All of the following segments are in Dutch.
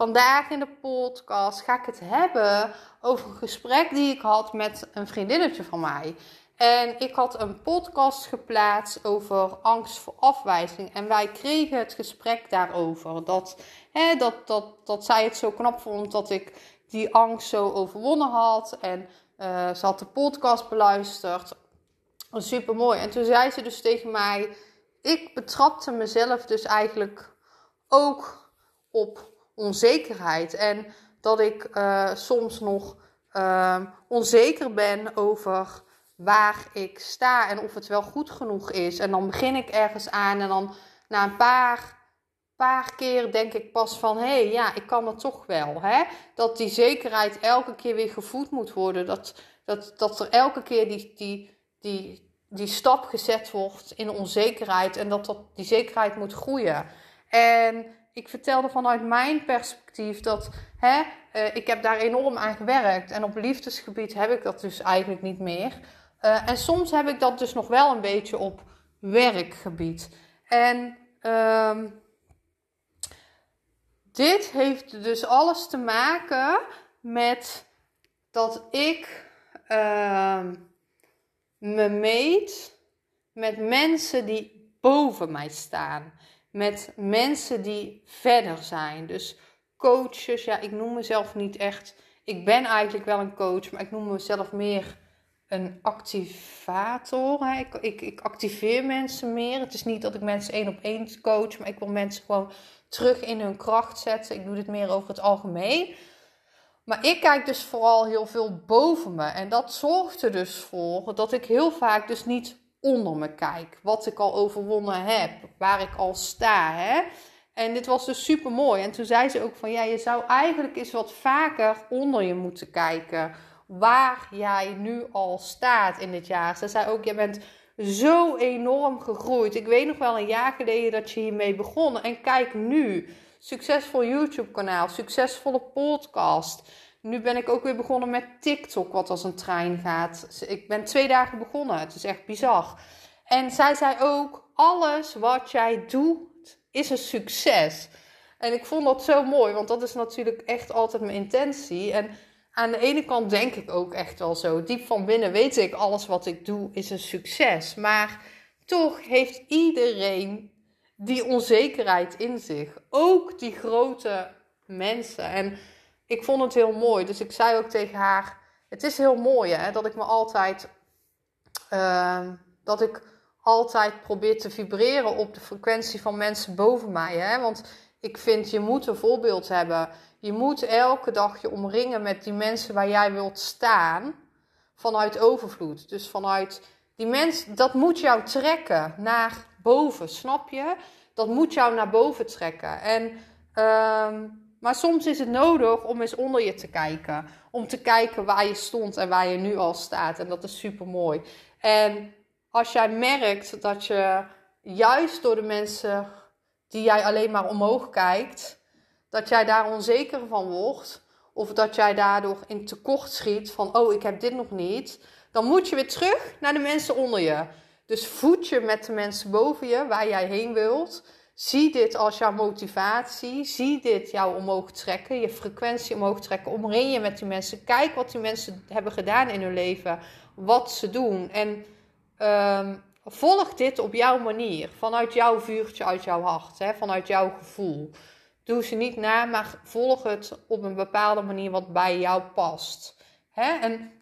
Vandaag in de podcast ga ik het hebben over een gesprek die ik had met een vriendinnetje van mij. En ik had een podcast geplaatst over angst voor afwijzing. En wij kregen het gesprek daarover. Dat, hè, dat, dat, dat zij het zo knap vond dat ik die angst zo overwonnen had. En uh, ze had de podcast beluisterd. Super mooi. En toen zei ze dus tegen mij: Ik betrapte mezelf dus eigenlijk ook op onzekerheid. En dat ik uh, soms nog uh, onzeker ben over waar ik sta en of het wel goed genoeg is. En dan begin ik ergens aan en dan na een paar, paar keer denk ik pas van... hé, hey, ja, ik kan het toch wel. Hè? Dat die zekerheid elke keer weer gevoed moet worden. Dat, dat, dat er elke keer die, die, die, die stap gezet wordt in onzekerheid. En dat, dat die zekerheid moet groeien. En ik vertelde vanuit mijn perspectief dat hè, uh, ik heb daar enorm aan gewerkt. En op liefdesgebied heb ik dat dus eigenlijk niet meer. Uh, en soms heb ik dat dus nog wel een beetje op werkgebied. En uh, dit heeft dus alles te maken met dat ik ehm, me meet met mensen die boven mij staan met mensen die verder zijn. Dus coaches, ja, ik noem mezelf niet echt. Ik ben eigenlijk wel een coach, maar ik noem mezelf meer een activator. Hè. Ik, ik, ik activeer mensen meer. Het is niet dat ik mensen één op één coach, maar ik wil mensen gewoon terug in hun kracht zetten. Ik doe dit meer over het algemeen. Maar ik kijk dus vooral heel veel boven me. En dat zorgt er dus voor dat ik heel vaak dus niet onder me kijk. Wat ik al overwonnen heb. Waar ik al sta. Hè? En dit was dus super mooi. En toen zei ze ook van ja, je zou eigenlijk eens wat vaker onder je moeten kijken. Waar jij nu al staat in dit jaar. Ze zei ook, je bent zo enorm gegroeid. Ik weet nog wel een jaar geleden dat je hiermee begon. En kijk nu. Succesvol YouTube kanaal. Succesvolle podcast. Nu ben ik ook weer begonnen met TikTok, wat als een trein gaat. Ik ben twee dagen begonnen. Het is echt bizar. En zij zei ook: alles wat jij doet is een succes. En ik vond dat zo mooi, want dat is natuurlijk echt altijd mijn intentie. En aan de ene kant denk ik ook echt wel zo. Diep van binnen weet ik, alles wat ik doe is een succes. Maar toch heeft iedereen die onzekerheid in zich. Ook die grote mensen. En ik vond het heel mooi. Dus ik zei ook tegen haar: Het is heel mooi hè, dat ik me altijd. Uh, dat ik altijd probeer te vibreren op de frequentie van mensen boven mij. Hè? Want ik vind je moet een voorbeeld hebben. Je moet elke dag je omringen met die mensen waar jij wilt staan. Vanuit overvloed. Dus vanuit die mensen, dat moet jou trekken naar boven, snap je? Dat moet jou naar boven trekken. En. Uh, maar soms is het nodig om eens onder je te kijken. Om te kijken waar je stond en waar je nu al staat. En dat is super mooi. En als jij merkt dat je juist door de mensen die jij alleen maar omhoog kijkt, dat jij daar onzeker van wordt. Of dat jij daardoor in tekort schiet van, oh, ik heb dit nog niet. Dan moet je weer terug naar de mensen onder je. Dus voed je met de mensen boven je, waar jij heen wilt. Zie dit als jouw motivatie. Zie dit jou omhoog trekken, je frequentie omhoog trekken. Omring je met die mensen. Kijk wat die mensen hebben gedaan in hun leven. Wat ze doen. En um, volg dit op jouw manier. Vanuit jouw vuurtje, uit jouw hart. Hè? Vanuit jouw gevoel. Doe ze niet na, maar volg het op een bepaalde manier wat bij jou past. Hè? En,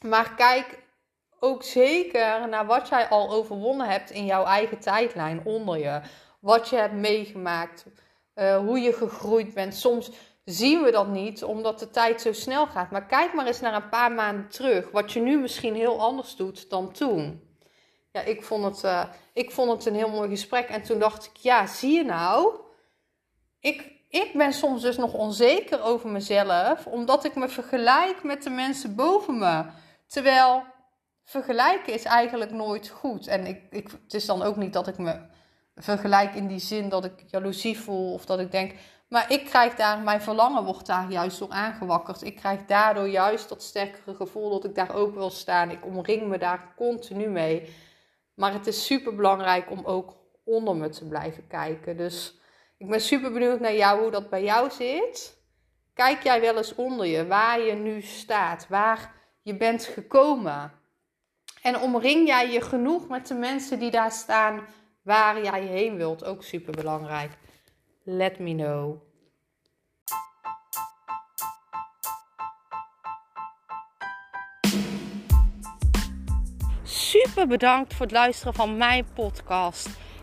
maar kijk ook zeker naar wat jij al overwonnen hebt in jouw eigen tijdlijn onder je wat je hebt meegemaakt, uh, hoe je gegroeid bent. Soms zien we dat niet omdat de tijd zo snel gaat. Maar kijk maar eens naar een paar maanden terug, wat je nu misschien heel anders doet dan toen. ja, ik vond, het, uh, ik vond het een heel mooi gesprek. En toen dacht ik, ja, zie je nou, ik, ik ben soms dus nog onzeker over mezelf, omdat ik me vergelijk met de mensen boven me. Terwijl vergelijken is eigenlijk nooit goed. En ik, ik, het is dan ook niet dat ik me vergelijk in die zin dat ik jaloezie voel of dat ik denk. Maar ik krijg daar, mijn verlangen wordt daar juist door aangewakkerd. Ik krijg daardoor juist dat sterkere gevoel dat ik daar ook wil staan. Ik omring me daar continu mee. Maar het is super belangrijk om ook onder me te blijven kijken. Dus ik ben super benieuwd naar jou, hoe dat bij jou zit. Kijk jij wel eens onder je, waar je nu staat, waar je bent gekomen. En omring jij je genoeg met de mensen die daar staan waar jij heen wilt. Ook super belangrijk. Let me know. Super bedankt voor het luisteren van mijn podcast.